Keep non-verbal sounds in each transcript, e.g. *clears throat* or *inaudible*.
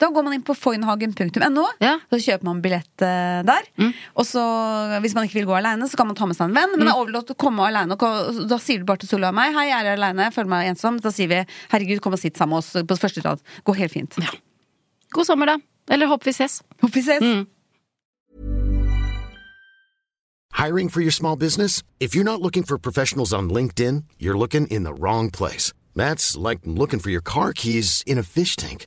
Da går man inn på foynhagen.no, Ja. så kjøper man billett eh, der. Og så, hvis man ikke vil gå aleine, så kan man ta med seg en venn. Men det er overlatt å komme aleine. Da sier du bare til Solveig og meg 'Hei, jeg er aleine, jeg føler meg ensom'. Da sier vi 'Herregud, kom og sitt sammen med oss på første rad'. Går helt fint. God sommer, da. Eller håper vi ses. Håper vi ses. Hiring for your small business? If you're not looking for professionals on LinkedIn, you're looking in the wrong place. That's like looking for your car keys in a fish tank.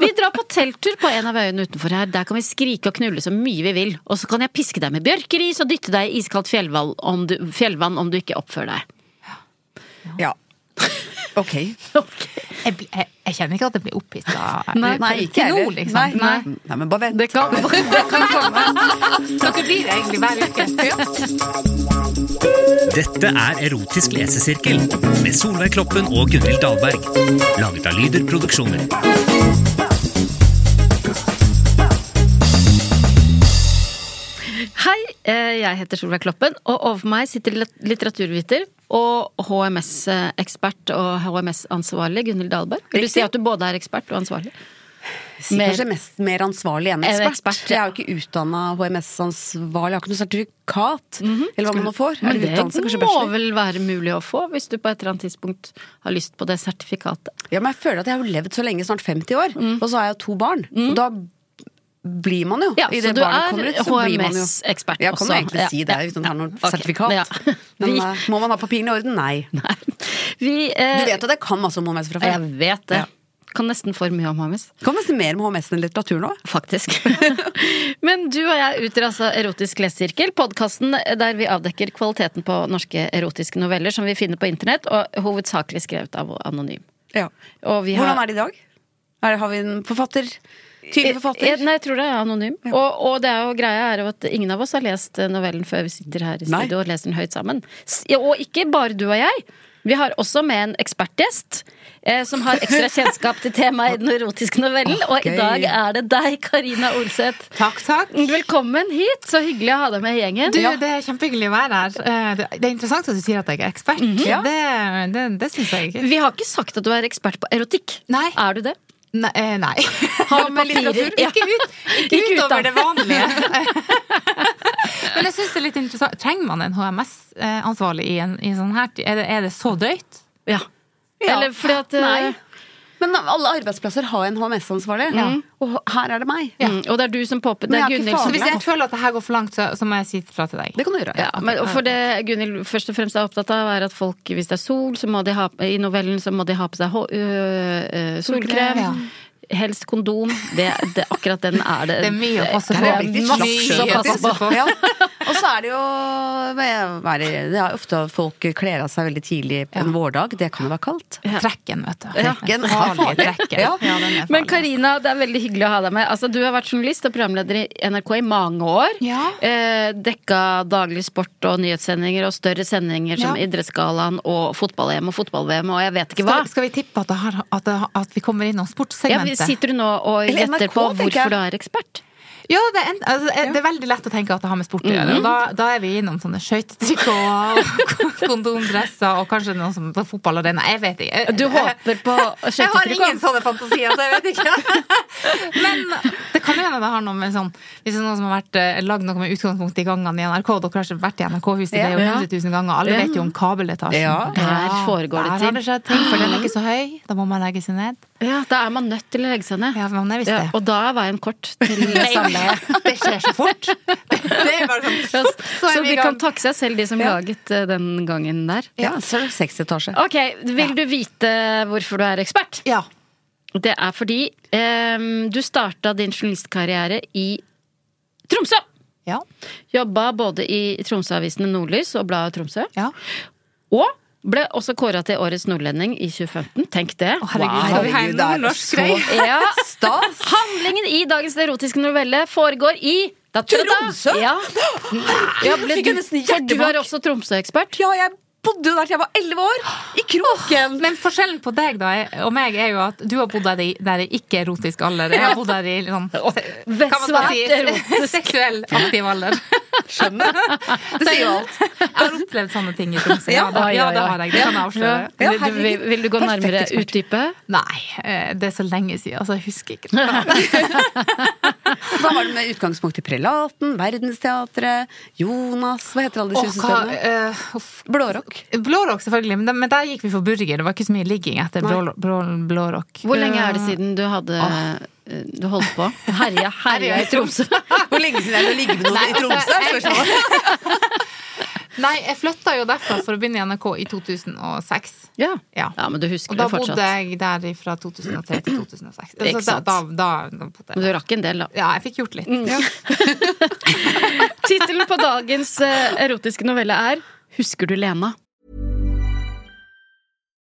Vi drar på telttur på en av øyene utenfor her. Der kan vi skrike og knulle så mye vi vil. Og så kan jeg piske deg med bjørkeris og dytte deg i iskaldt fjellvann om du, fjellvann om du ikke oppfører deg. Ja. Ok. Jeg, jeg, jeg kjenner ikke at jeg blir opphissa. Nei, Nei, ikke nå, liksom. Nei. Nei. Nei, men bare vent. Det kan, *laughs* det kan komme. Dere blir egentlig hver uke. Dette er Erotisk lesesirkel med Solveig Kloppen og Gunhild Dahlberg. Laget av Lyder Produksjoner. Hei, eh, jeg heter Solveig Kloppen, og overfor meg sitter litteraturviter og HMS-ekspert og HMS-ansvarlig Gunhild Dahlberg. Vil du si at du både er ekspert og ansvarlig? Si Mer- kanskje mest mer ansvarlig enn En ekspert. ja. Jeg er jo ikke utdanna HMS-ansvarlig, jeg har ikke noe sertifikat. Eller hva man nå får. Men det må vel være mulig å få, hvis du på et eller annet tidspunkt har lyst på det sertifikatet. Ja, men jeg føler at jeg har levd så lenge, snart 50 år, Mm. og så har jeg to barn. Og da blir man jo. Ja, i det barnet er kommer ut, så blir man jo HMS-ekspert også. Jeg kan jo egentlig Ja, si det hvis uten å ha noe sertifikat. ja. *laughs* Vi- Men må man ha papirene i orden? Nei. Nei. Vi, eh, Du vet at jeg kan masse om HMS fra før? Jeg vet det. Ja. Kan nesten for mye om HMS. Kan nesten mer om HMS enn litteratur nå. Faktisk. *laughs* Men du og jeg utgjør altså Erotisk lesesirkel, podkasten der vi avdekker kvaliteten på norske erotiske noveller som vi finner på internett, og hovedsakelig skrevet av anonym. Ja. Har- Hvordan er det i dag? Har vi en forfatter? Tydelig forfatter? Eh, Nei, jeg tror det er anonym. Og, og det er jo greia er at ingen av oss har lest eh, novellen før vi sitter her i studio og leser den høyt sammen. Og ikke bare du og jeg. Vi har også med en ekspertgjest. Eh, som har ekstra *laughs* kjennskap til temaet i den erotiske novellen. Og i dag er det deg, Karina Olseth. Takk, takk. Velkommen hit! Så hyggelig å ha deg med i gjengen. Du, Det er kjempehyggelig å være her. Eh, Det er interessant at du sier at jeg er ekspert. Ja. Det, det, det syns jeg. Vi har ikke sagt at du er ekspert på erotikk. Nei. Er du det? Nei. eh, nei. *laughs* Har med litteratur? Ja. Ikke, ut, ikke Ikke ut, da. utover det vanlige. *laughs* Men jeg syns det er litt interessant. Trenger man en HMS-ansvarlig i en, i sånn her tid? Er det, er det så drøyt? Ja. Ja. Eller fordi at eh, Nei. Men alle arbeidsplasser har en HMS-ansvarlig, og her er det meg. mm, Og det er du som popper. Det er Gunhild Så hvis jeg føler at det her går for langt, så, så må jeg si fra til deg. Det kan du gjøre. Ja, men for det Gunhild først og fremst er opptatt av, er at folk, hvis det er sol, så må de ha I novellen så må de ha på seg øh, solkrem. Ja. Helst kondom. Det, det, akkurat den er det. Det er mye å passe på. det er slapp å passe på. Ja. Og så er det jo Det er ofte folk kler av seg veldig tidlig på en vårdag. Det kan jo være kaldt. Trekken, vet du. Trekken. ja, farlig. trekken. Ja. Ja, Men. Karina, det er veldig hyggelig å ha deg med. Altså, du har vært journalist og programleder i NRK i mange år. Ja. Eh, dekka daglig sport og nyhetssendinger og større sendinger som Ja. Idrettsgallaen og fotball-EM og fotball-VM og jeg vet ikke hva. Skal, skal vi tippe at, det har, at, det, at vi kommer innom Ja, sportssegmentet? sitter du nå og gjetter på hvorfor du er ekspert? Ja, det er, en, altså, det er veldig lett å tenke at det har med sport å gjøre. Og da, da er vi innom sånne skøytetrikoter og *laughs* kondomdresser og kanskje noe som på fotballarena. Jeg vet ikke. Du håper på Jeg har ingen sånne fantasier, så jeg vet ikke. *laughs* Men det kan jo hende det har noe med sånn Hvis det er noen som har vært, eh, lagd noe med utgangspunkt i gangene i NRK, dere har ikke vært i NRK-huset, det er jo Ja. 100 000 ganger. Alle vet jo om kabeletasjen. Ja, der foregår det der har det skjedd ting, for den er ikke så høy. Da må man legge seg ned. Ja, da er man nødt til å legge seg ned. Ja, man er visst Ja, og da er veien kort til *laughs* samleie. Det skjer så fort. Det, *laughs* det er bare sånn Så Så vi de kan takke seg selv, de som laget eh, den gangen der. Ja, så er det 60 etasje. Ok, vil du vite hvorfor du er ekspert? Ja. Det er fordi em, du starta din journalistkarriere i Tromsø! Ja. Jobba både i Tromsøavisene Nordlys og Bladet Tromsø. ja. Og ble også kåra til Årets nordlending i 2015. Tenk det. Å, herregud, en Herregud, det er så- *laughs* Ja. Stas! Handlingen i dagens erotiske novelle foregår i da, da, da. Tromsø? Ja. *gasps* ja ble du, for du er også Tromsø-ekspert. Ja, jeg bodde jo der til jeg var 11 år! I kroken! Men forskjellen på deg da, og meg er jo at du har bodd der i, der i ikke-erotisk alder. Jeg har bodd der i sånn, kan man si, *laughs* seksuell aktiv alder. Skjønner. Det sier jo alt. Jeg har opplevd sånne ting i Tromsø. Ja, det, ja, det har jeg. Det kan jeg avsløre. Ja, Vil, du, vil, vil du gå nærmere utdype? Nei, eh, det er så lenge siden. Altså, jeg husker ikke. Da var det *laughs* med utgangspunkt i Prelaten, Verdensteatret, Jonas Hva heter alle de disse hva, husestedene? eh. Blårock. Blårock, selvfølgelig, men, da- men der gikk vi for burger. Det var ikke så mye ligging etter blå, blå, blårock. Hvor lenge er det siden du hadde eh, Du holdt på? Herja, *laughs* herja i Tromsø. *laughs* Hvor lenge siden er det å ligge med noen i Tromsø? altså, spørsmålet. *laughs* Nei, jeg flytta jo derfra for å begynne i NRK i 2006. Ja. Ja. ja, men du husker det fortsatt. Og da bodde jeg der fra 2003 til 2006. Ikke sant. da, da, da Men du rakk en del, da. Ja, jeg fikk gjort litt. Tittelen på dagens eh, erotiske novelle er Husker du Lena?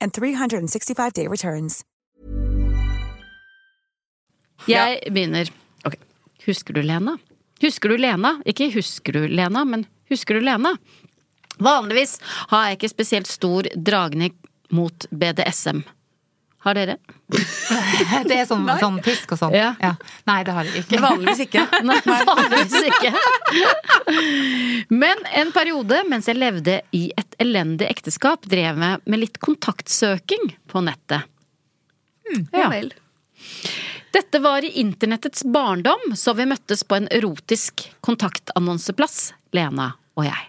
and 365-day returns. Jeg begynner. Okay. Husker du Lena? Husker du Lena? Ikke husker du Lena, men husker du Lena? Vanligvis har jeg ikke spesielt stor dragning mot BDSM. Har dere? *laughs* Det er sånn, sånn pisk og sånn. Ja. Nei, det har jeg ikke. Vanligvis ikke. *laughs* Nei, *laughs* vanligvis ikke. Men en periode mens jeg levde i et elendig ekteskap, drev jeg med litt kontaktsøking på nettet. Ja vel. Dette var i internettets barndom, så vi møttes på en erotisk kontaktannonseplass, Lena og jeg.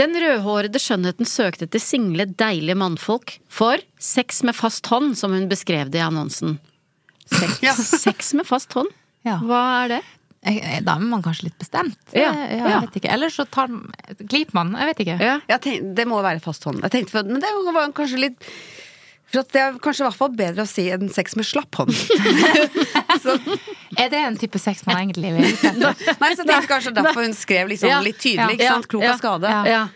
Den rødhårede skjønnheten søkte etter single, deilige mannfolk for sex med fast hånd, som hun beskrev det i annonsen. Sex, *laughs* Ja. sex med fast hånd? Ja. Hva er det? Da er man kanskje litt bestemt. Ja. Jeg, Ja. vet ikke. Eller så tar, gliper man. Jeg vet ikke. Ja. Jeg tenkte, det må være fast hånd. Jeg tenkte men det var kanskje litt For det er kanskje i hvert fall bedre å si enn sex med slapp hånd. *laughs* Er det en type sex man egentlig vil? *laughs* nei, så det er kanskje derfor hun skrev liksom Ja, litt tydelig. ikke sant? Klok av skade. ja.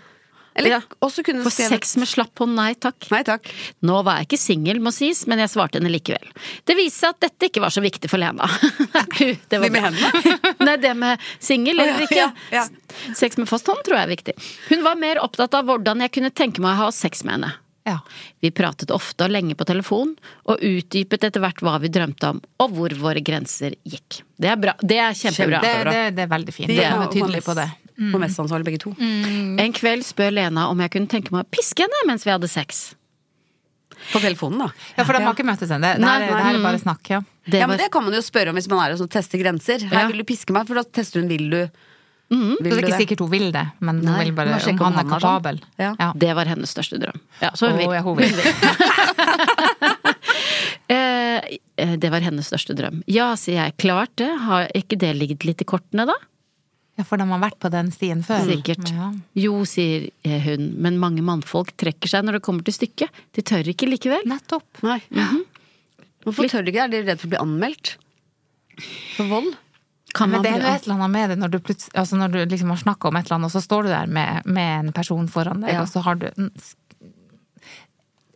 Eller Ja. også kunne du For sex med slapp hånd, nei takk. Nei takk. Nå var jeg ikke singel, må sies, men jeg svarte henne likevel. Det viste seg at dette ikke var så viktig for Lena. *laughs* Det var Det med hendene? Nei, det med singel eller ikke. ja, ja. Sex med fast hånd tror jeg er viktig. Hun var mer opptatt av hvordan jeg kunne tenke meg å ha sex med henne. Ja. Vi pratet ofte og lenge på telefon, og utdypet etter hvert hva vi drømte om, og hvor våre grenser gikk. Det er bra. Det er kjempebra. Det, det, det er veldig fint. De er tydelige på det. På mest ansvarlig, begge to. En kveld spør Lena om jeg kunne tenke meg å piske henne mens vi hadde sex. På telefonen, da. Ja, for de har ikke møttes ennå. Det, det, her er- det her er bare snakk, ja. Det ja, men det kan man jo spørre om hvis man er og tester grenser. Her Ja. vil du piske meg, for da tester hun vil du. Vil det er du ikke sikkert hun vil det, men hun vil bare om han er sånn. kapabel. Ja. Ja. det var hennes største drøm. Ja, så hun vil. hun vil. *laughs* Eh, eh, det var hennes største drøm. Ja, sier jeg. Klart det. Har ikke det ligget litt i kortene, da? Ja, for de har vært på den stien før. Sikkert. Ja. Jo, sier eh, hun, men mange mannfolk trekker seg når det kommer til stykket. De tør ikke likevel. Nettopp. Nei. Hvorfor tør de ikke? Er de redd for å bli anmeldt? For vold? Kan Men det er jo et eller annet med det når du, altså når du liksom har snakka om et eller annet, og så står du der med, med en person foran deg, Ja. og så har du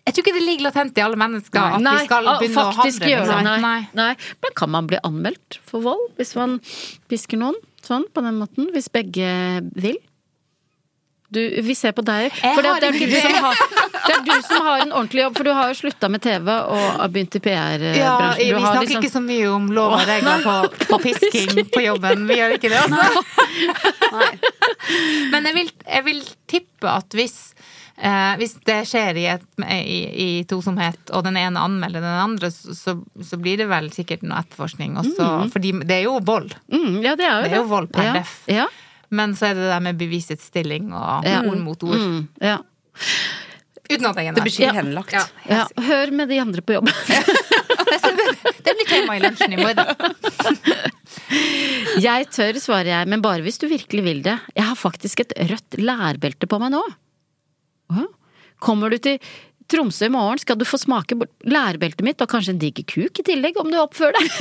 Jeg tror ikke det ligger latent i alle mennesker at Nei, vi skal begynne å handle. gjøre det. liksom. Nei. Nei. Men kan man bli anmeldt for vold hvis man pisker noen sånn på den måten? Hvis begge vil? Du, vi ser på deg. For det, det, er du som har, det er du som har en ordentlig jobb, for du har jo slutta med TV og har begynt i PR-bransjen. Ja, vi snakker liksom- ikke så mye om lov og regler på, på pisking *laughs* på jobben. Vi gjør ikke det, altså. Men jeg vil, jeg vil tippe at hvis Eh, hvis det skjer i, et, i, i tosomhet, og den ene anmelder den andre, så, så, blir det vel sikkert noe etterforskning også. Fordi det er jo vold. Mm, ja, det er jo Det er jo vold per ja. def. Ja. Men så er det det der med bevisets stilling og Ja. ord mot ord. Mm, ja. Uten at jeg er Det blir henlagt. Ja. ja. Hør med de andre på jobb. *laughs* Det blir tema i lunsjen i morgen. *laughs* Jeg tør, svarer jeg, men bare hvis du virkelig vil det. Jeg har faktisk et rødt lærbelte på meg nå. Kommer du til Tromsø i morgen, skal du få smake bort lærbeltet mitt og kanskje en diger kuk i tillegg, om du oppfører deg. *laughs*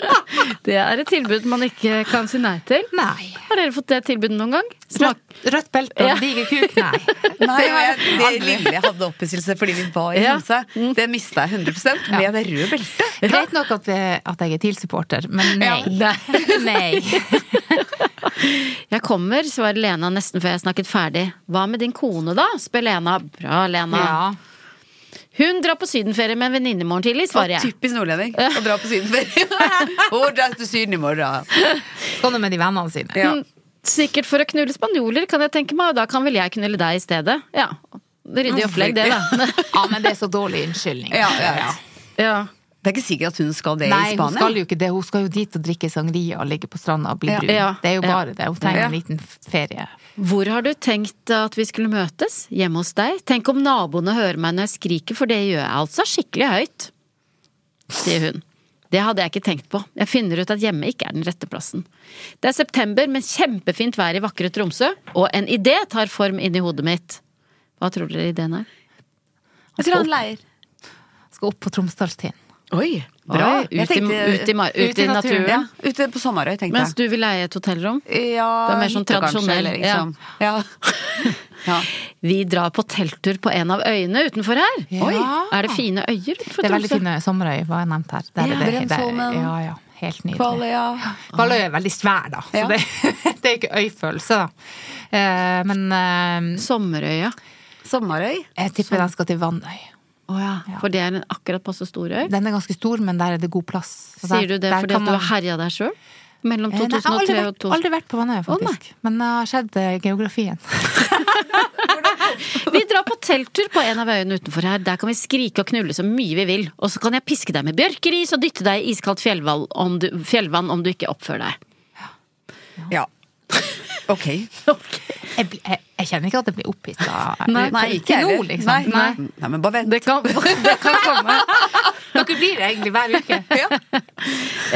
*laughs* Det er et tilbud man ikke kan si nei til. Nei. Har dere fått det tilbudet noen gang? Smak Rødt, rødt belte og Ja. diger kuk, *laughs* nei. Nei, jeg, det lille jeg hadde opphisselse fordi vi var i Ja. Tromsø, det mista jeg 100% ja. det røde beltet. Greit nok at, at jeg er TIL-supporter, men nei. nei. *laughs* Jeg kommer, svarer Lena nesten før jeg snakket ferdig. Hva med din kone da? spør Lena. Bra, Lena. Ja. Hun drar på sydenferie med en venninne i morgen tidlig, svarer jeg. typisk nordlending å dra på sydenferie. Hun drar til Syden i morgen. Skal du med de vennene sine. Ja. Mm, Sikkert for å knulle spanjoler, kan jeg tenke meg, og da kan vel jeg knulle deg i stedet. Ja. Ryddig opplegg, det, da. Ja, men det er så dårlig unnskyldning. Ja, ja, ja. Ja. Det er ikke sikkert at hun skal det Nei, i hun skal jo ikke det. Hun skal jo dit og drikke sangria og ligge på stranda og bli Ja. brun. Ja. Det er jo Ja. bare det. Hun trenger Ja. en liten ferie. Hvor har du tenkt at vi skulle møtes? Hjemme hos deg? Tenk om naboene hører meg når jeg skriker, for det gjør jeg altså skikkelig høyt. Sier hun. Det hadde jeg ikke tenkt på. Jeg finner ut at hjemme ikke er den rette plassen. Det er september med kjempefint vær i vakre Tromsø, og en idé tar form inni hodet mitt. Hva tror dere ideen er? Jeg tror han leier. Skal opp på Tromsdalstind. Oi, bra. Oi, ut, tenkte- i, ut, i, ut, ut i naturen. Ja, ute på Sommerøy, tenkte Mens du vil leie et hotellrom? Ja, Det er mer sånn tradisjonell, liksom. Ja. *laughs* ja. Vi drar på telttur på en av øyene utenfor her. Oi! Er det fine øyer utenfor Det er veldig fine sommerøy, var jeg nevnt her. Der Ja, det, det, Bremsholmen. Ja, ja. Helt nydelig. Kvaløya. Kvaløy er veldig svær, da. Så det, *laughs* det er ikke øyfølelse, da. Eh, men eh, Sommerøya. Sommerøy. jeg tipper den skal til Vannøy. Å ja, for det er en akkurat passe stor øy? Den er ganske stor, men der er det god plass. Så Sier du det der fordi man... at du har herja deg sjøl? Mellom 2003 og 2000? jeg har aldri vært, 2000? aldri vært på Vannøy, faktisk. men det har sett eh, geografien. *laughs* Vi drar på telttur på en av øyene utenfor her. Der kan vi skrike og knulle så mye vi vil. Og så kan jeg piske deg med bjørkeris og dytte deg i iskaldt fjellvann om du, fjellvann om du ikke oppfører deg. Ja. *laughs* Ok. Jeg, jeg, jeg kjenner ikke at jeg blir opphissa. Nei, Nei, ikke nå, liksom. Nei, Nei. nei. nei, men bare vent. Det kan, *laughs* det kan komme. Dere blir det egentlig hver uke. *laughs* Ja.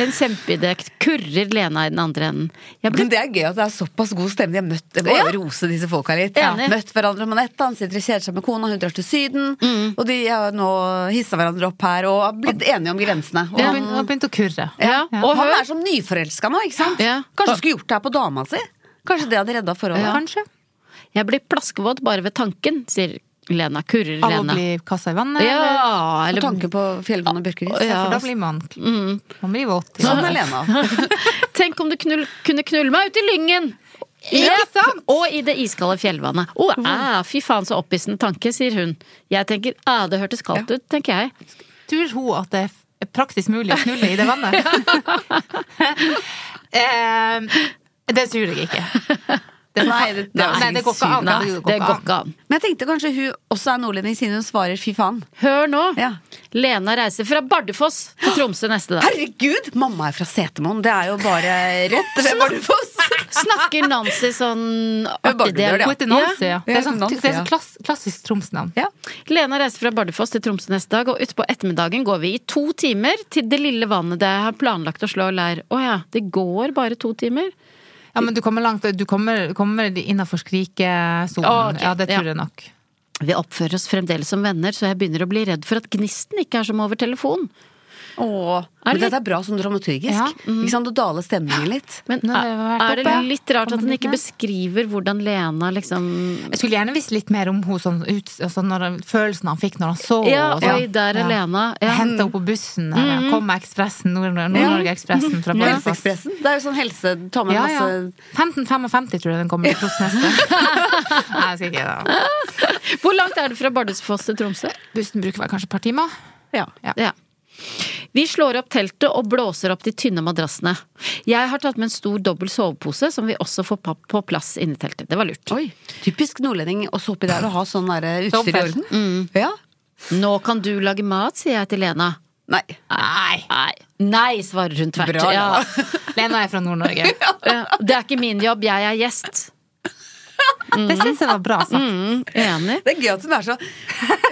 En kjempeidé kurrer Lena i den andre enden. Jeg ble Men det er gøy at det er såpass god stemning. Jeg, møtte, jeg må Ja. rose disse folka litt. Ja. Møtt hverandre om nett. Han sitter og kjeder seg med kona, hun drar til Syden. Mm. Og de har nå hissa hverandre opp her og har blitt enige om grensene. Og han, har begynt å kurre. Ja, og han er som nyforelska nå, ikke sant? Ja. Kanskje skulle gjort det her på dama si? Kanskje det hadde redda forholdet? Kanskje. Jeg blir plaskevåt bare ved tanken, sier Lena. Kurrer Av å Lena. bli kasta i vannet? Ja, eller, eller tanke på fjellvann og bjørkeris. Ja, Ja. for da blir man, man blir våt. Sånn er Lena. *laughs* Tenk om du knull, kunne knulle meg ut i lyngen! Ikke sant? Og i det iskalde fjellvannet. Å, æ, fy faen så opphissende tanke, sier hun. Jeg tenker ah, det hørtes kaldt ut, tenker jeg. Tror hun at det er praktisk mulig å knulle i det vannet? *laughs* *laughs* eh, det tror jeg ikke. Det, Nei, det- det er nei, det går ikke an. Nei, Det går ikke an. Men jeg tenkte kanskje hun også er nordlending, siden hun svarer fy faen. Hør nå. Ja. Lena reiser fra Bardufoss til Tromsø neste dag. Herregud! Mamma er fra Setermoen. Det er jo bare rett ved Bardufoss. *laughs* Snakker Nancy sånn artig Bardudøl, ja. Det er sånn, det er sånn klass, klassisk Troms-navn. Ja. Lena reiser fra Bardufoss til Tromsø neste dag, og utpå ettermiddagen går vi i to timer til det lille vannet der jeg har planlagt å slå leir. Å ja, det går bare to timer? Ja, men du kommer langt. Du kommer, kommer innafor skrikesonen. Ok, ja, det tror ja. jeg nok. Vi oppfører oss fremdeles som venner, så jeg begynner å bli redd for at gnisten ikke er som over telefon. Åh, Er men det dette er bra sånn dramaturgisk. Ja. Ikke sant? Du daler stemningen litt. Men Nå er, er det litt rart at den ikke beskriver hvordan Lena liksom Jeg skulle gjerne visst litt mer om hun sånn, ut, sånn når, følelsen han fikk når han så Ja, og sånn. oi, der er Lena. Ja. Henta henne på bussen. eller Kom med Ekspressen, Nord- Nord-Norge-ekspressen fra Bardufoss. Helseekspressen. Det er jo sånn helse Ta med Ja, ja. masse 15.55 tror jeg den kommer *laughs* til neste. Nei, jeg skal ikke da. Hvor langt er det fra Bardufoss til Tromsø? Bussen bruker vel kanskje et par timer. Ja. Ja. Vi slår opp teltet og blåser opp de tynne madrassene. Jeg har tatt med en stor dobbel sovepose som vi også får på plass inni teltet. Det var lurt. Oi, typisk nordlending å så oppi der og ha sånn der utstyr i orden. Mm. Ja. Nå kan du lage mat, sier jeg til Lena. Nei. Nei. Nei, Nei svarer hun tvert. Bra, ja. Lena er fra Nord-Norge. *laughs* Ja, Det er ikke min jobb, jeg er gjest. Det syns jeg var bra sagt. Mm, enig. Det er gøy at hun er så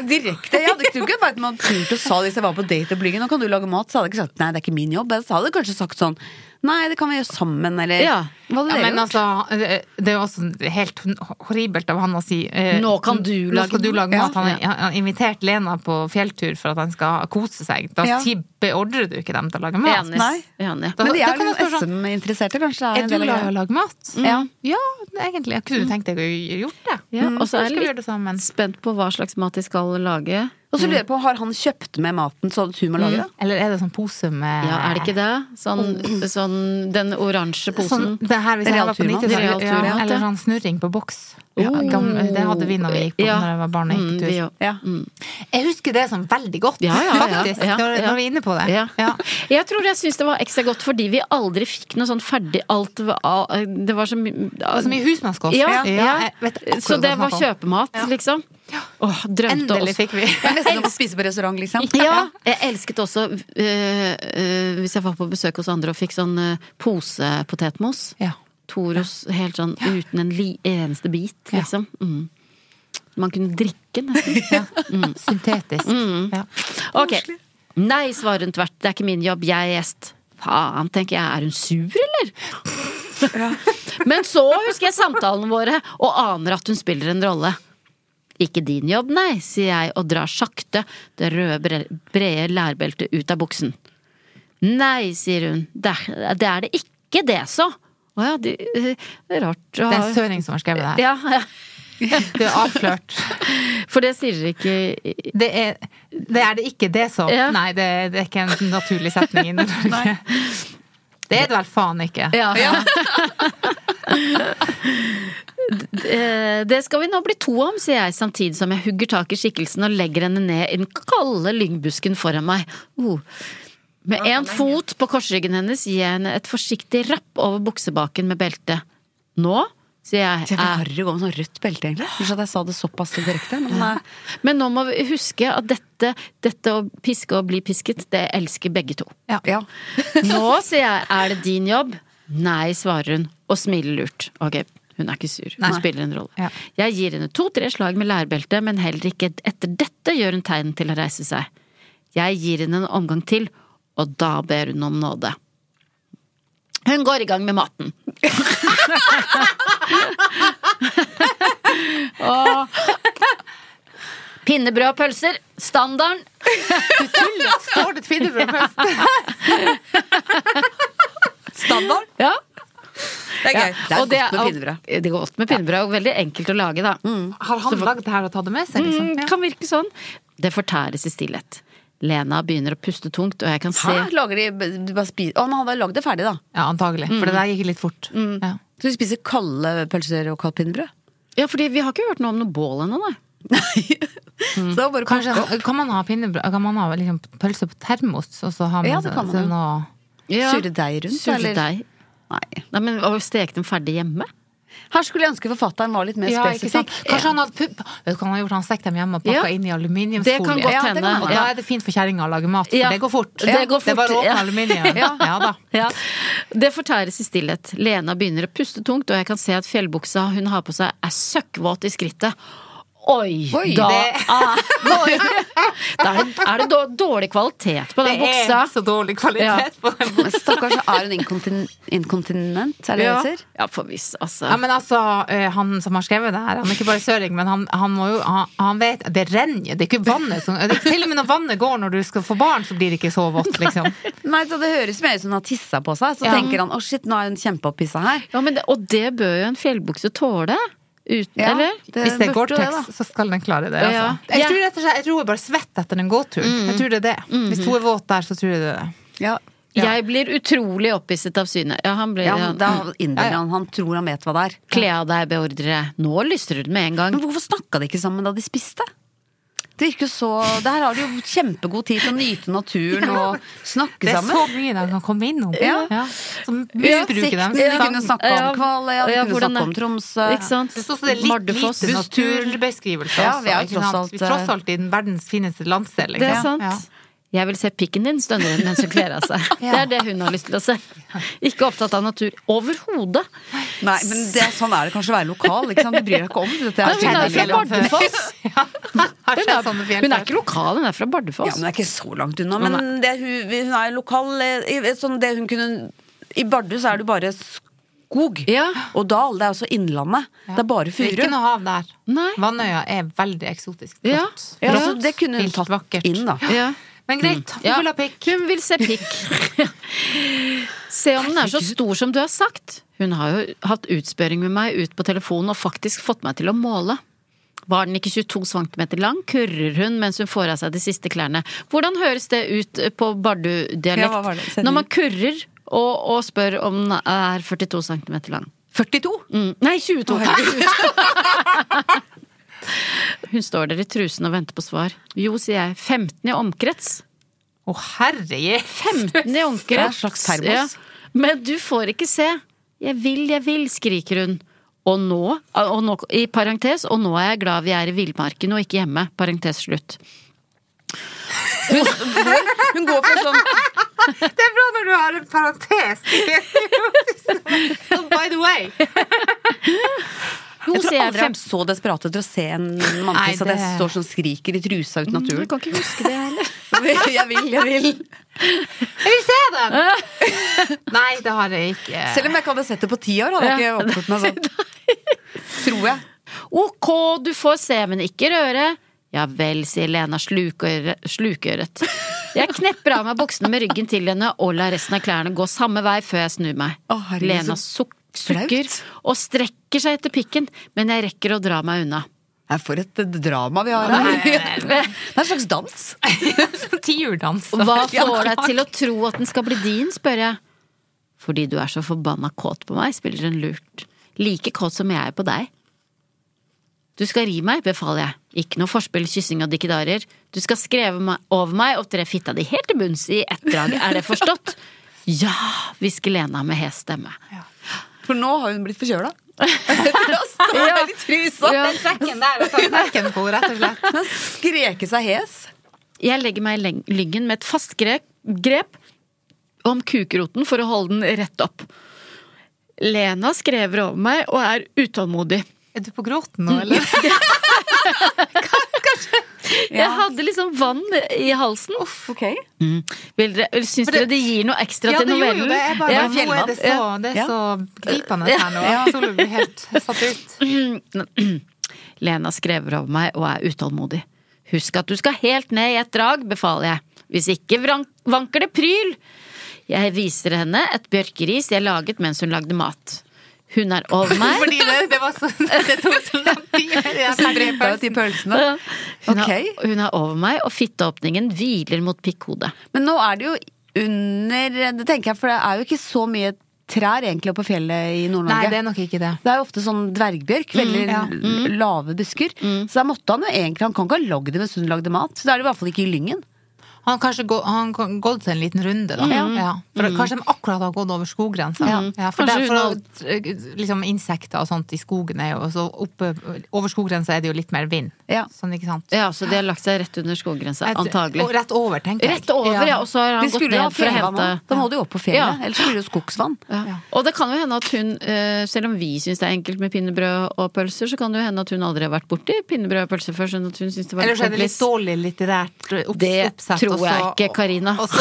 direkte. Jeg hadde ikke vært at man turte å sa det hvis jeg var på date og bliggen, nå kan du lage mat, så hadde jeg ikke sagt nei, det er ikke min jobb. Jeg hadde kanskje sagt sånn nei, det kan vi gjøre sammen, eller Ja. Hva det Ja, men altså, det det er jo også helt horribelt av han å si eh, Nå kan du nå lage skal du lage mat. Ja. Han har- invitert Lena på fjelltur for at han skal kose seg. Da Ja. si- beordrer du ikke dem til å lage mat. Enig. Nei. Enig. Da- Men de er kan jo SM-interesserte, kanskje? Er, Er du glad i å lage mat? Ja. Ja, egentlig. Jeg kunne tenkt deg å gjort det. Ja, og så er jeg litt spent på hva slags mat de skal lage. Og så lurer jeg på, har han kjøpt med maten sånn at hun må lage det? Eller er det sånn pose med Ja, er det ikke det? Sånn, *clears throat* sånn den oransje posen. Sånn, det her hvis jeg var på Realturmat. 90-tallet. Ja, ja. eller sånn snurring på boks. Ja, det hadde vi når vi gikk på Ja. når jeg var barn og gikk Mm, på tur. Ja. Jeg husker det som veldig godt, Ja, ja, ja. faktisk. Ja, når, ja. når vi er inne på det. Ja. Ja. *laughs* Jeg tror jeg syns det var ekstra godt fordi vi aldri fikk noe sånn ferdig alt Det var så mye så mye husmannskost. Ja, Så det var kjøpemat, liksom. Åh, Endelig også. fikk vi. Det er nesten som å spise på restaurant, liksom. *laughs* Ja, jeg elsket også øh, øh, hvis jeg var på besøk hos andre og fikk sånn øh, posepotetmos. Ja. Toros helt sånn uten en li eneste bit, Ja. liksom. Mm. Man kunne drikke, nesten. *laughs* Ja. Syntetisk. Mm. Ja. Ok. Nei, svarer hun tvert. Det er ikke min jobb, jeg er gjest. Faen, tenker jeg. Er hun sur, eller? *laughs* Men så husker jeg samtalene våre, og aner at hun spiller en rolle. Ikke din jobb, nei, sier jeg og drar sakte det røde, brede lærbeltet ut av buksen. Nei, sier hun, det er det, er det ikke det, så. Å ja, det, det er rart. Det er søring som har skrevet det her. Ja, ja. *laughs* Du er avslørt. For det sier dere ikke Det er det, er det ikke det, så. Ja. Nei, det, det er ikke en naturlig setning i Nord-Norge. *laughs* Det er det vel faen ikke. Ja. Eh, *laughs* Det skal vi nå bli to om, sier jeg samtidig som jeg hugger tak i skikkelsen og legger henne ned i den kalde lyngbusken foran meg. Uh. Med én fot på korsryggen hennes gir jeg henne et forsiktig rapp over buksebaken med belte. Nå, sier jeg. Det er er- harry å gå med sånn rødt belte, egentlig. Kanskje at jeg sa det såpass direkte. Men eh, Men nå må vi huske at dette, dette å piske og bli pisket, det elsker begge to. ja. Nå, sier jeg, er det din jobb? Nei, svarer hun og smiler lurt. Ok, hun er ikke sur, hun Nei. spiller en rolle. Ja. Jeg gir henne to-tre slag med lærbeltet, men heller ikke etter dette gjør hun tegn til å reise seg. Jeg gir henne en omgang til, og da ber hun om nåde. Hun går i gang med maten. *laughs* og Pinnebrød og pølser, standarden. Du tuller! Står det pinnebrød og pølser? *laughs* Standard. Ja. Det er gøy. Det er og godt med pinnebrød. Det er godt med pinnebrød, og veldig enkelt å lage, da. Har han lagd det her og tatt det med seg, liksom? Mm, kan virke sånn. Det fortæres i stillhet. Lena begynner å puste tungt, og jeg kan se Hæ? Lager de du bare spiser Å, han hadde lagd det ferdig, da. Ja, antagelig. For det der gikk litt fort. Ja. Så du spiser kalde pølser og kaldt pinnebrød? Ja, fordi vi har ikke hørt noe om noe bål ennå, nei. *laughs* Så bare Kanskje, kan man ha pinnebrød Kan man ha liksom pølse på termos, og så ha med Ja, det kan man jo. noe Ja. Surre deig rundt, eller? Surdeig. Nei. Nei, men å steke dem ferdig hjemme? Her skulle jeg ønske forfatteren var litt mer Ja, spesifikk. Kanskje han hadde pupp- Vet du hva han har gjort? Han stekte stekt dem hjemme og pakka Ja. inn i Det kan aluminiumsfolie. Ja, Og da er det fint for kjerringa å lage mat, for det går fort. Det går Det er bare å åpne ja. aluminium. Ja. da. Ja. Det fortæres i stillhet. Lena begynner å puste tungt, og jeg kan se at fjellbuksa hun har på seg er søkkvåt i skrittet. Oi! Oi, da, det- *laughs* er, da er, det, er det dårlig kvalitet på den Det er buksa. så dårlig kvalitet Ja. på den buksa. Stakkars, er hun inkontin inkontinent? Er det Ja, det heter? ja for hvis, altså. Ja, men altså, eh, Han som har skrevet det her, han er ikke bare søring, men han, han må jo han, han vet Det renner, det er ikke vannet som det er Til og med når vannet går når du skal få barn, så blir det ikke så vått, liksom. *laughs* Nei, så Det høres mer ut som hun har tissa på seg. Så Ja. tenker han å shit, nå er hun kjempeopphissa her. Ja, men det, og det bør jo en fjellbukse tåle. Uten, Ja, eller? det Hvis det er Gore-Tex, så skal den klare det. Altså. Ja. Jeg tror rett og slett, jeg tror hun bare svetter etter en gåtur. Jeg tror det er det. Hvis hun er våt der, så tror jeg det er det. Ja. Jeg blir utrolig opphisset av synet. Ja, han blir Ja, han, da innbiller han Han tror han vet hva det er. Kle av deg, beordrer jeg. Nå lystrer du med en gang. Men hvorfor snakka de ikke sammen da de spiste? Det virker så Der har de jo kjempegod tid til å nyte naturen og snakke sammen. Det er sammen. så mye de kan komme innom. Ja. Som Ja, misbruker dem. De kunne snakke om Kvaløya, de Ja, kunne snakke om det- Tromsø. Ikke sant? Det står så det er litt lite naturbeskrivelse Ja, vi er tross alt, Vi er tross alt i den verdens fineste landsdel. Det er sant. Ja. Jeg vil se pikken din, stønner hun mens hun kler av seg. *laughs* Det er det hun har lyst til å se. Ikke opptatt av natur overhodet. Nei, men det, sånn er det kanskje å være lokal. Ikke sant? Du bryr deg ikke om dette. Nei, hun er fra. Bardufoss. *laughs* Hun er, hun er ikke lokal, hun er fra Ja, Bardufoss. men hun er ikke så langt unna. Men det, hun, hun er lokal eh, i- sånn det hun kunne I Bardu så er det bare skog Ja. og dal. Det er også Innlandet. Det er bare Det furu. ikke noe hav der. Nei. Vannøya er veldig eksotisk. Ja. Flott. Ja, Flott. det kunne hun tatt vakkert. inn, da. Ja. Men greit, hun Ja. vil ha pikk. Hun vil se pikk. *laughs* Se om den er så stor som du har sagt. Hun har jo hatt utspørring med meg ut på telefonen og faktisk fått meg til å måle. Var den ikke 22 cm lang, kurrer hun mens hun får av seg de siste klærne. Hvordan høres det ut på Bardu-dialekt? Ja, Når man kurrer og, og spør om den er 42 cm lang. 42? Mm. Nei, 22! *laughs* Hun står der i trusen og venter på svar. Jo, sier jeg. 15 i omkrets. Å, herre Jesus! 15 i omkrets. slags termos. Men du får ikke se. Jeg vil, jeg vil, skriker hun. Og nå, og nå, i parentes, og nå er jeg glad vi er i villmarken og ikke hjemme. Parentes slutt. Hun *laughs* går for sånn Det er bra når du har en parentes. *laughs* *laughs* By the way. Jo, Jeg tror jeg aldri har vært så desperat etter å se en Nei, manntiss at jeg står sånn skriker i trusa ut i naturen. Du kan ikke huske det heller. *laughs* Jeg vil, jeg vil. Jeg vil se den! *laughs* Nei, det har jeg ikke. Selv om jeg ikke hadde sett det på ti år, hadde jeg ikke oppført meg sånn. *laughs* Tror jeg. Ok, du får se, men ikke røre. Ja vel, sier Lena slukøre- slukøret. Jeg knepper av meg buksene med ryggen til henne og lar resten av klærne gå samme vei før jeg snur meg. Å, herregud, Lena så suk sukker og strekker seg etter pikken, men jeg rekker å dra meg unna. For et drama vi har her. *laughs* Det er en slags dans. *laughs* Tiurdans. *laughs* Hva får deg til å tro at den skal bli din, spør jeg. Fordi du er så forbanna kåt på meg, spiller hun lurt. Like kåt som jeg er på deg. Du skal ri meg, befaler jeg. Ikke noe forspill, kyssing og dikkedarer. Du skal skreve over meg og tre fitta di helt til bunns i ett drag, er det forstått? Ja, hvisker Lena med hes stemme. For nå har hun blitt forkjøla. *laughs* Ja. trusa. Ja. Trekken der, på, rett og slett. Hun har skreket seg hes. Jeg legger meg i lyggen med et fast grep, grep om kukroten for å holde den rett opp. Lena skrever over meg og er utålmodig. Er du på gråten nå, eller? *laughs* *laughs* Jeg hadde liksom vann i halsen. Uff, Ok. Mm. Vil dere, syns dere det gir noe ekstra Ja, til det gjorde jo novellen? det. bare, Ja. nå er det så, det er Ja. så gripende her nå. Solveig blir helt *laughs* satt ut. *clears throat* Lena skrever over meg og er utålmodig. Husk at du skal helt ned i et drag, befaler jeg. Hvis ikke vanker det pryl. Jeg viser henne et bjørkeris jeg laget mens hun lagde mat. Hun er over *laughs* meg. Fordi det, det var så *laughs* Det tok så lang tid. Jeg *laughs* Så bretta ut de pølsene. Hun, okay. er, hun er over meg, og fitteåpningen hviler mot pikkhodet. Men nå er det jo under Det tenker jeg, for det er jo ikke så mye trær egentlig oppe på fjellet i Nord-Norge. det er nok ikke det. Det er jo ofte sånn dvergbjørk, veldig ja. l- lave busker. Så der måtte han jo egentlig Han kan ikke ha lagd det mens hun lagde mat. Så da er det i hvert fall ikke i Lyngen. Han kanskje gå, han har gått en liten runde, da. Ja. For Kanskje de akkurat har gått over skogrensa. Ja. for der, for at, liksom, insekter og sånt i skogen er jo så oppe Over skoggrensa er det jo litt mer vind. Ja. Sånn, ikke sant? Ja, Så de har lagt seg rett under skoggrensa, antagelig. Og rett over, tenker jeg. Rett over, ja. Og så har han gått ned for å hente. Da må du jo opp på fjellet. Ja. Ellers blir det jo skogsvann. ja. Og det kan jo hende at hun, eh, selv om vi syns det er enkelt med pinnebrød og pølser, så kan det jo hende at hun aldri har vært borti pinnebrød og pølser før, sånn at hun syns det var Eller så er det litt dårlig litterært opps, Det oppsett. Tror jeg så- ikke, Karina. Og så,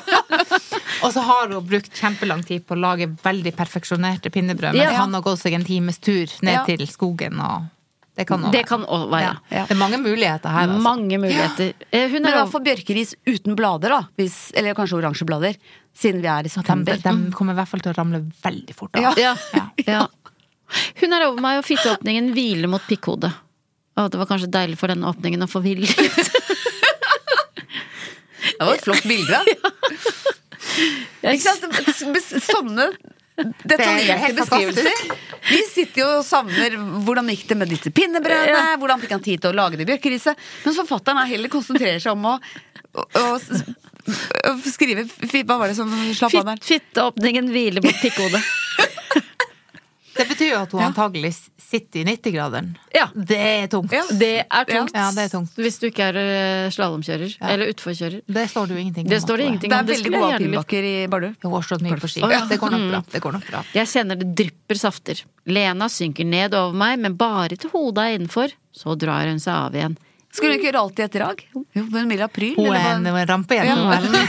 *laughs* og så har hun brukt kjempelang tid på å lage veldig perfeksjonerte pinnebrød, men Ja. han har gått seg en times tur ned Ja. til skogen og Det kan også være. kan også være. Ja. Det er mange muligheter her, altså. Mange muligheter. Eh, Hun Men hva får bjørkeris uten blader, da. Hvis, eller kanskje oransje blader. Siden vi er i De, september. de kommer i hvert fall til å ramle veldig fort av. Ja. ja, ja. Hun er over meg, og fitteåpningen hviler mot pikkhodet. Å, det var kanskje deilig for den åpningen å få hvile litt. Det var et flott bilde. *laughs* Ikke sant? Sånne detaljerte beskrivelser. Vi sitter jo og savner hvordan gikk det med disse pinnebrødene, hvordan fikk han tid til å lage det bjørkeriset. Mens forfatteren er heller konsentrerer seg om å, å, å, skrive Hva var det som slapp av der? Fitteåpningen hviler mot pikkhodet. *laughs* Det betyr jo at hun antagelig sitter i 90-graderen. Ja. Det er tungt. Ja. Det er tungt. Ja, det er tungt. Hvis du ikke er slalåmkjører ja. Eller utforkjører. Det står det jo ingenting om. Det står det ingenting om. Det er veldig gode pilbakker alpinbakker i Bardu. Hun har stått mye på ski. Oh, ja. Det går nok bra. Det går nok bra. Jeg kjenner det drypper safter. Lena synker ned over meg, men bare til hodet er innenfor. Så drar hun seg av igjen. Skulle hun ikke gjøre i et drag? Jo, men Milla Pryl? Hun er en, en rampejente.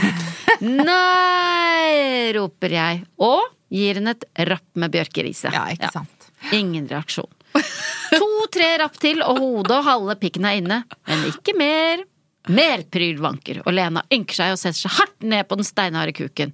*laughs* Nei, roper jeg, og gir henne et rapp med bjørkerise. Ja, ikke sant. Ingen reaksjon. To-tre rapp til, og hodet og halve pikken er inne. Men ikke mer. Mer pryl vanker, og Lena ynker seg og setter seg hardt ned på den steinharde kuken.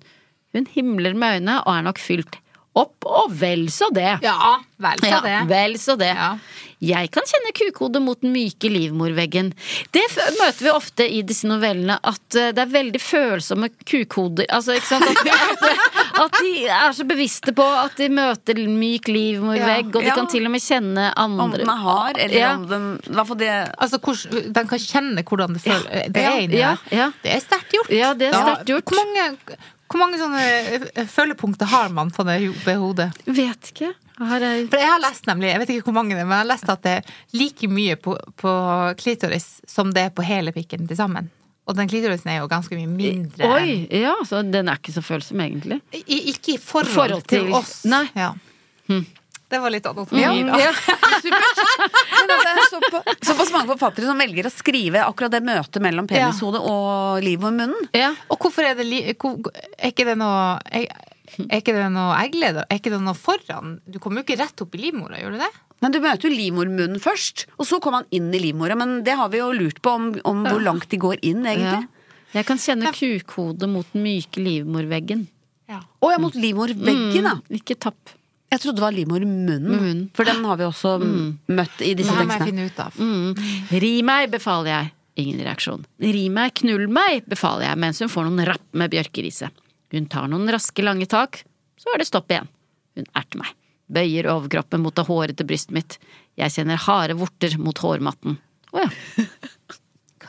Hun himler med øynene og er nok fylt opp, og vel så det. Ja, vel så Ja, det. vel så det. Ja. Jeg kan kjenne kukhodet mot den myke livmorveggen. Det f møter vi ofte i disse novellene, at eh, det er veldig følsomme kukhoder. Altså, ikke sant? At, at, *laughs* at de er så bevisste på at de møter myk livmorvegg, og de Ja. kan til og med kjenne Om andre den er hard, eller Ja. om den Hva for det Altså, hvordan, Den kan kjenne hvordan det, føler, det Ja, er inni ja, deg. ja. Det er sterkt gjort. Ja, det er sterkt gjort. Hvor mange, hvor mange sånne følgepunkter har man på det, ho- hodet? Vet ikke. Har jeg... For jeg har lest nemlig, jeg vet ikke hvor mange det er, men jeg har lest at det er like mye på, på klitoris som det er på hele pikken til sammen. Og den klitorisen er jo ganske mye mindre. Oi! Ja, så den er ikke så følsom, egentlig. I, ikke i forhold, Forhold til, til- oss. Nei. Ja. Det var litt anatomi, Ja, da. ja. *laughs* supert. Men det er såpass, såpass mange forfattere som velger å skrive akkurat det møtet mellom penishodet og livmormunnen. Ja. Og hvorfor er det li... hvor- Er ikke det noe er, er ikke det noe eggleder? Er ikke det noe foran? Du kommer jo ikke rett opp i livmora, gjør du det? Men du møter jo livmormunnen først, og så kommer han inn i livmora. Men det har vi jo lurt på om, om hvor langt de går inn, ja. egentlig. Jeg kan kjenne kukhodet mot den myke livmorveggen. Ja. Å ja, mot livmorveggen, da. Mm, ikke tapp. Jeg trodde det var livmormunnen. Munnen. For den har vi også møtt i disse her må jeg finne ut av. Mm. Ri meg, befaler jeg. Ingen reaksjon. Ri meg, knull meg, befaler jeg, mens hun får noen rapp med bjørkeriset. Hun tar noen raske, lange tak, så er det stopp igjen. Hun erter meg. Bøyer overkroppen mot det hårete brystet mitt. Jeg kjenner harde vorter mot hårmatten. Å ja. *laughs*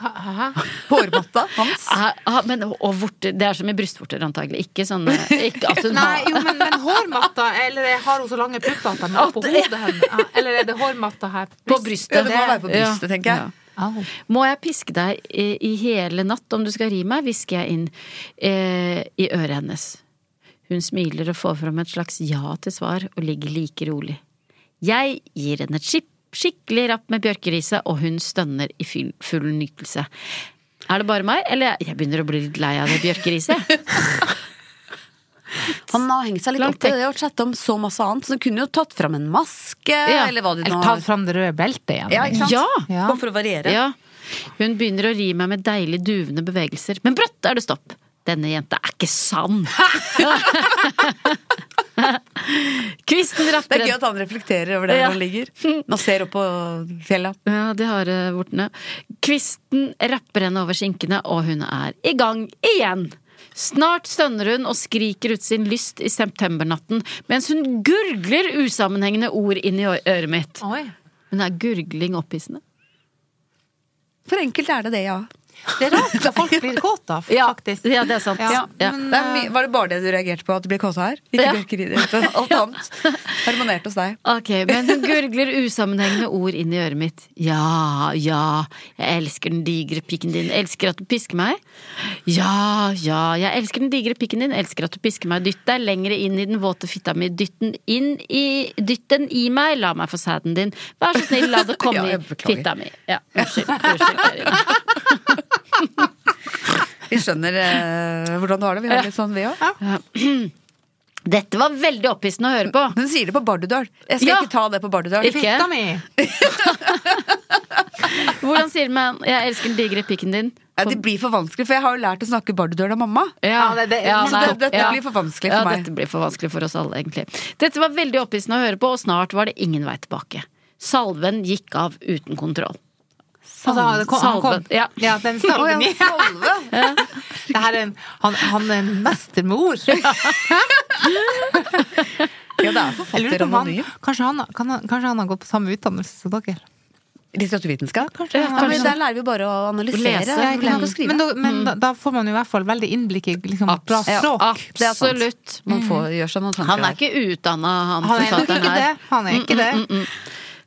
Hæ? Hårmatta hans. Ah, ah, men, og vorter, det er som i brystvorter, antagelig. Ikke sånn ikke at hun *laughs* Nei, har jo, men, men hårmatta, eller er- har hun så lange pupper at de er på hodet hennes? Eller er det hårmatta her? På brystet. Ja, det må være på brystet, tenker jeg. Ja. Au. Må jeg piske deg i, i hele natt om du skal ri meg, hvisker jeg inn eh, i øret hennes. Hun smiler og får fram et slags ja til svar og ligger like rolig. Jeg gir henne et skip, skikkelig rapp med bjørkeriset, og hun stønner i full, nytelse. Er det bare meg, eller jeg begynner å bli litt lei av det bjørkeriset? *laughs* Han har hengt seg litt Langt opp i det og chatta om så masse annet. Så du kunne jo tatt fram en maske, Ja. eller hva det nå Eller tatt fram det røde beltet igjen. Ja, ikke sant? Ja! Ja. Bare for å variere. Ja. Hun begynner å ri meg med deilig duvende bevegelser, men brått er det stopp. Denne jenta er ikke sann! *laughs* *laughs* *laughs* Kvisten Det er gøy at han reflekterer over der Ja. han ligger. Nå ser opp på fjellet. Ja, de har eh, vortene. Kvisten rapper henne over skinkene, og hun er i gang igjen. Snart stønner hun og skriker ut sin lyst i septembernatten mens hun gurgler usammenhengende ord inn i øret mitt. Oi. Men er gurgling opphissende? For enkelt er det det, ja. Det er rart at folk blir kåte av, faktisk. Ja, det er sant. Ja, Ja. men- Det er my var det bare det du reagerte på, at du ble kåta her? Ikke Ja. bjørkeri? *laughs* Alt annet Harmonert hos deg. Ok, men hun gurgler usammenhengende ord inn i øret mitt. Ja, ja, jeg elsker den digre pikken din, elsker at du pisker meg. Ja, ja, jeg elsker den digre pikken din, elsker at du pisker meg. Dytt deg lengre inn i den våte fitta mi, dytt den inn i Dytt den i meg, la meg få sæden din. Vær så snill, la det *laughs* komme Ja, i fitta mi. Ja, unnskyld. unnskyld Karina. *laughs* Vi skjønner eh, hvordan du har det. Vi har litt sånn, vi òg. *clears throat* Dette var veldig opphissende å høre på. Hun sier det på Bardudal. Jeg skal Ja. ikke ta det på Bardudal. Ikke? Fitta mi! *laughs* Hvordan sier man 'jeg elsker den digre pikken din'? Ja, det blir for vanskelig, for jeg har jo lært å snakke Bardudal av mamma. Ja, det- det- ja, Så nei, det, dette ja. blir for vanskelig Ja, for meg. dette blir for vanskelig for oss alle, egentlig. Dette var veldig opphissende å høre på, og snart var det ingen vei tilbake. Salven gikk av uten kontroll. Altså, han kom, han kom. Ja. ja, den salven. *laughs* ja, salve! *laughs* Det her er en, han, han er en mester med ord. *laughs* Ja, det er forfatter anonym. kanskje, han, kan kanskje han har gått på samme utdannelse som dere? Litteraturvitenskap? Kanskje Ja, han- men der lærer vi bare å analysere. Lese. Men, da, men da, da får man jo i hvert fall veldig innblikk i liksom, bra språk. er. Absolutt. Man får gjør seg noen tanker Han er ikke utdanna, han, Han. Han er ikke det.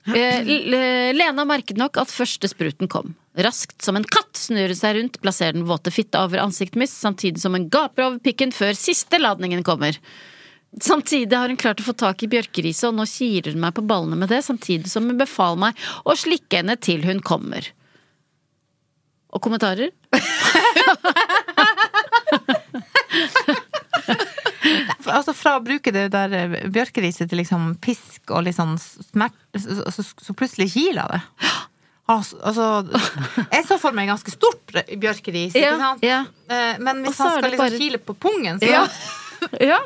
*laughs* Eh, L- Lena merket nok at første spruten kom. Raskt som en katt snur hun seg rundt, plasserer den våte fitta over ansiktet mitt, samtidig som hun gaper over pikken før siste ladningen kommer. Samtidig har hun klart å få tak i bjørkeriset, og nå kirer hun meg på ballene med det, samtidig som hun befaler meg å slikke henne til hun kommer. Og kommentarer? *laughs* Altså Fra å bruke det der eh, bjørkeriset til liksom pisk og litt sånn smert, så, så, så plutselig kiler det. Altså, jeg så for meg ganske stort bjørkeris, ikke sant? ja. ja. Men hvis han skal liksom bare- kile på pungen, så Ja. *laughs* Ja.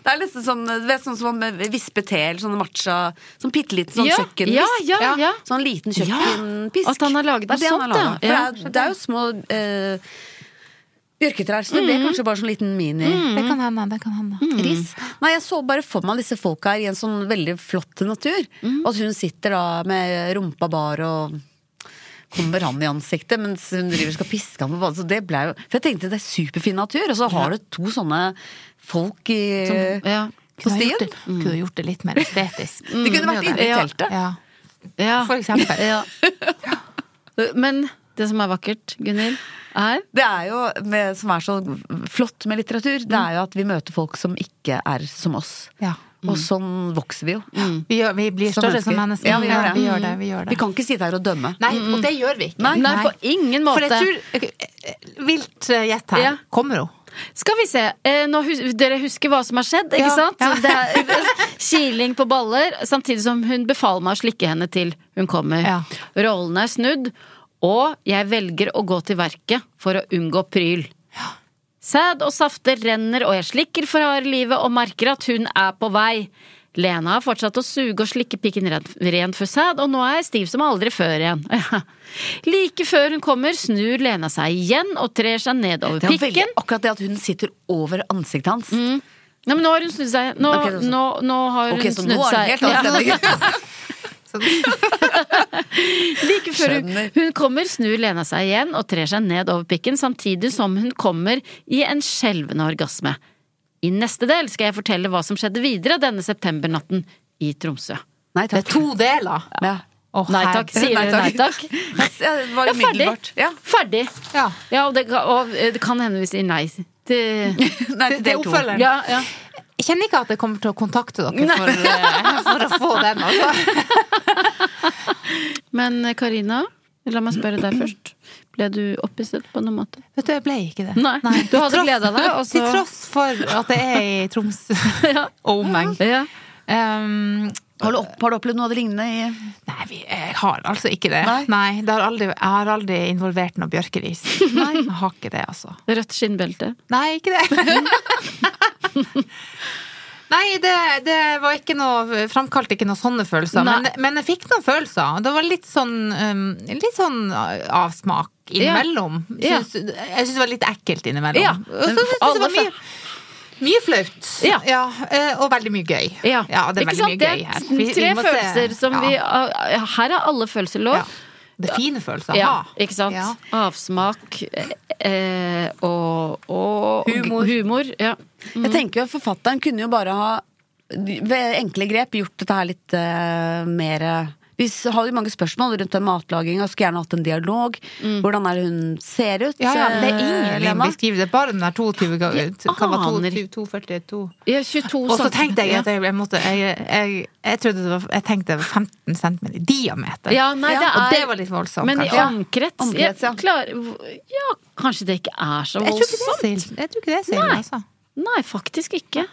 Det er litt sånn, vet, sånn som man visper te eller sånn matcha Sånn bitte liten sånn Ja. Sånn liten kjøkkenpisk. At han har laget noe sånt, ja. For det, er, det er jo små eh, bjørketrær, så det ble kanskje bare sånn liten mini Det kan hende, det kan hende. ris. Nei, jeg så bare for meg disse folka her i en sånn veldig flott natur. Og at hun sitter da med rumpa bar og kommer han i ansiktet mens hun driver og skal piske han på badet. Så det ble jo For jeg tenkte det er superfin natur, og så har du to sånne folk i ja. på Kunne ha stien. gjort det, kunne gjort det litt mer estetisk. De kunne vært inne i teltet. Ja, ja. for eksempel. Ja. Men det som er vakkert, Gunhild, er Det er jo, med, som er så flott med litteratur, det er jo at vi møter folk som ikke er som oss. Ja. Og sånn vokser vi jo. Vi, gjør, vi blir større som mennesker. Ja, vi gjør det. vi gjør det. Vi, gjør Vi kan ikke sitte her og dømme. Nei, og det gjør vi ikke. Nei, på ingen måte. For jeg tror eh, Vilt eh, gjett her. Ja. Kommer hun? Skal vi se. Eh, hus dere husker hva som har skjedd, ikke Ja, sant? ja. Det er *laughs* kiling på baller, samtidig som hun befaler meg å slikke henne til hun kommer. Ja. Rollene er snudd, og jeg velger å gå til verket for å unngå pryl. Sæd og safter renner, og jeg slikker for harde livet og merker at hun er på vei. Lena har fortsatt å suge og slikke pikken ren, ren for sæd, og nå er jeg stiv som aldri før igjen. *laughs* Like før hun kommer, snur Lena seg igjen og trer seg nedover Det er veldig, akkurat det at hun sitter over ansiktet hans. Nei, men nå har hun snudd seg. Nå, okay, nå, nå har hun okay, snudd nå er det seg. helt Ja. *laughs* *laughs* stemning. *laughs* Like før hun, hun kommer, snur Lena seg igjen og trer seg ned over pikken, samtidig som hun kommer i en skjelvende orgasme. I neste del skal jeg fortelle hva som skjedde videre denne septembernatten i Tromsø. Nei Det er to deler. Ja. Oh, Nei takk, sier Nei, hun nei takk. takk. *laughs* Ja, det var Ja, ferdig. Ja. Ferdig. Ja. Ja, og det, kan- og det kan hende vi sier nei til *laughs* Nei, Det, til det er del to. oppfølgeren. Ja, ja. Jeg kjenner ikke at jeg kommer til å kontakte dere for, eh, for å få den. Altså. *laughs* Men eh, Karina, la meg spørre deg først. Ble du opphisset på noen måte? Vet du, jeg ble ikke det. Nei, du hadde gleda deg, og så- Til tross for at det er i Tromsø *laughs* Ja. og omegn. Ja. Um, Har, du opp, har du opplevd noe av det lignende i nei, vi, jeg har altså ikke det. Nei. det har aldri, jeg har aldri involvert noe bjørkeris. Nei, jeg har ikke det, altså. Rødt skinnbelte. Nei, ikke det. *laughs* Nei, det, det var ikke noe Framkalte ikke noen sånne følelser. Men, men jeg fikk noen følelser. Det var litt sånn, um, litt sånn avsmak innimellom. Ja. Syns- Jeg syns det var litt ekkelt innimellom. Ja, Og så synes syns jeg det var mye, mye flaut. Ja. ja. og veldig mye gøy. Ja, det er ikke veldig sant? mye gøy er her. Vi- vi tre se- følelser som ja. vi Her er alle følelser lov. ja. Det er fine følelser å Ja, ha. ikke sant? Ja. Avsmak eh, og, og Humor. humor ja. Jeg tenker jo at Forfatteren kunne jo bare ha ved enkle grep gjort dette her litt eh, mer Vi har jo mange spørsmål rundt den matlaginga. Skulle gjerne hatt en dialog. Hvordan er det hun ser ut? Ja, ja, det er eh, ingen Lena? det. Bare den der 22 ganger Hva var aner 22, 240? 2. Ja, 22 Og så tenkte jeg at jeg, jeg måtte Jeg, jeg, jeg trodde det var Jeg tenkte det var 15 cm i diameter. ja, nei, det er, Og det var litt voldsomt, Men i kanskje. omkrets, Omkrets, ja. Klar, ja, kanskje det ikke er så voldsomt? Jeg tror ikke det er Nei. altså. Nei, faktisk ikke.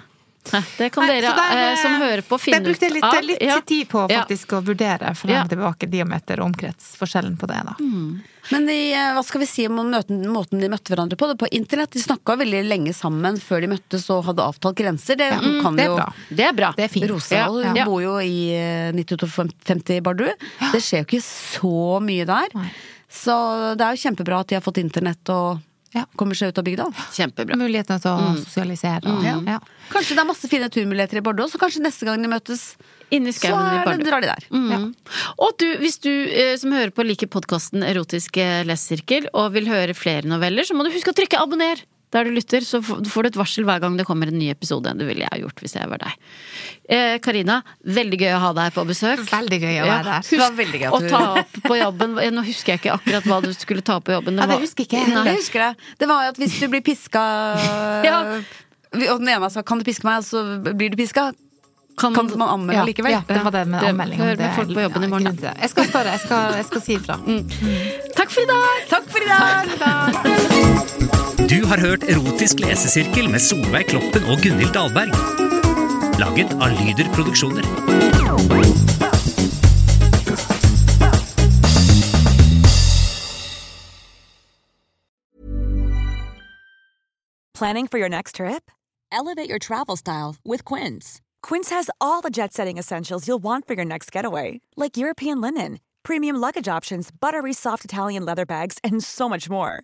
Nei, det kan Nei, dere der, eh, som hører på, finne ut brukte Det litt, jeg litt Ja. tid på Ja. faktisk å vurdere frem Ja. og tilbake diameter og omkrets. Forskjellen på det, da. Men de, eh, hva skal vi si om møten, måten de møtte hverandre på? Det på internett. De snakka veldig lenge sammen før de møttes og hadde avtalt grenser. Det kan Det er jo bra. Det er bra. Det er fint. Rosa hun Ja. bor jo i eh, 9250 Bardu. Det skjer jo ikke så mye der. Nei. Så det er jo kjempebra at de har fått internett og Ja. kommer seg ut av bygda. Kjempebra. Mulighetene til å sosialisere. og- Ja. Ja. Kanskje det er masse fine turmuligheter i Bordeaux, så kanskje neste gang de møtes, så er det, drar de der. Mm. Og du, hvis du eh, som hører på liker podkasten Erotisk lesesirkel og vil høre flere noveller, så må du huske å trykke abonner der du lytter, så får du et varsel hver gang det kommer en ny episode. Det ville jeg gjort hvis jeg var deg. Eh, veldig gøy å ha deg på besøk. Veldig gøy å være her. Det var veldig gøy at Å du- ta opp på jobben Eh, Nå husker jeg ikke akkurat hva du skulle ta opp på jobben. Ja, det husker ikke jeg. Jeg husker det. Det var jo at hvis du blir piska *laughs* Ja. Og den ene sa 'kan du piske meg', og så blir du piska. Kan man anmelde Ja, likevel? Ja, det var det med Det- anmelding. hør med folk på jobben i morgen. Jeg skal spørre. Jeg skal, jeg skal si ifra. Takk for i dag! Takk for i dag! Du har hørt Erotisk lesesirkel med Solveig Kloppen og Gunhild Dahlberg. Laget av Lyder Produksjoner. Planning for your next trip? Elevate your travel style with Quince. Quince has all the jet setting essentials you'll want for your next getaway, like European linen, premium luggage options, buttery soft Italian leather bags, and so much more.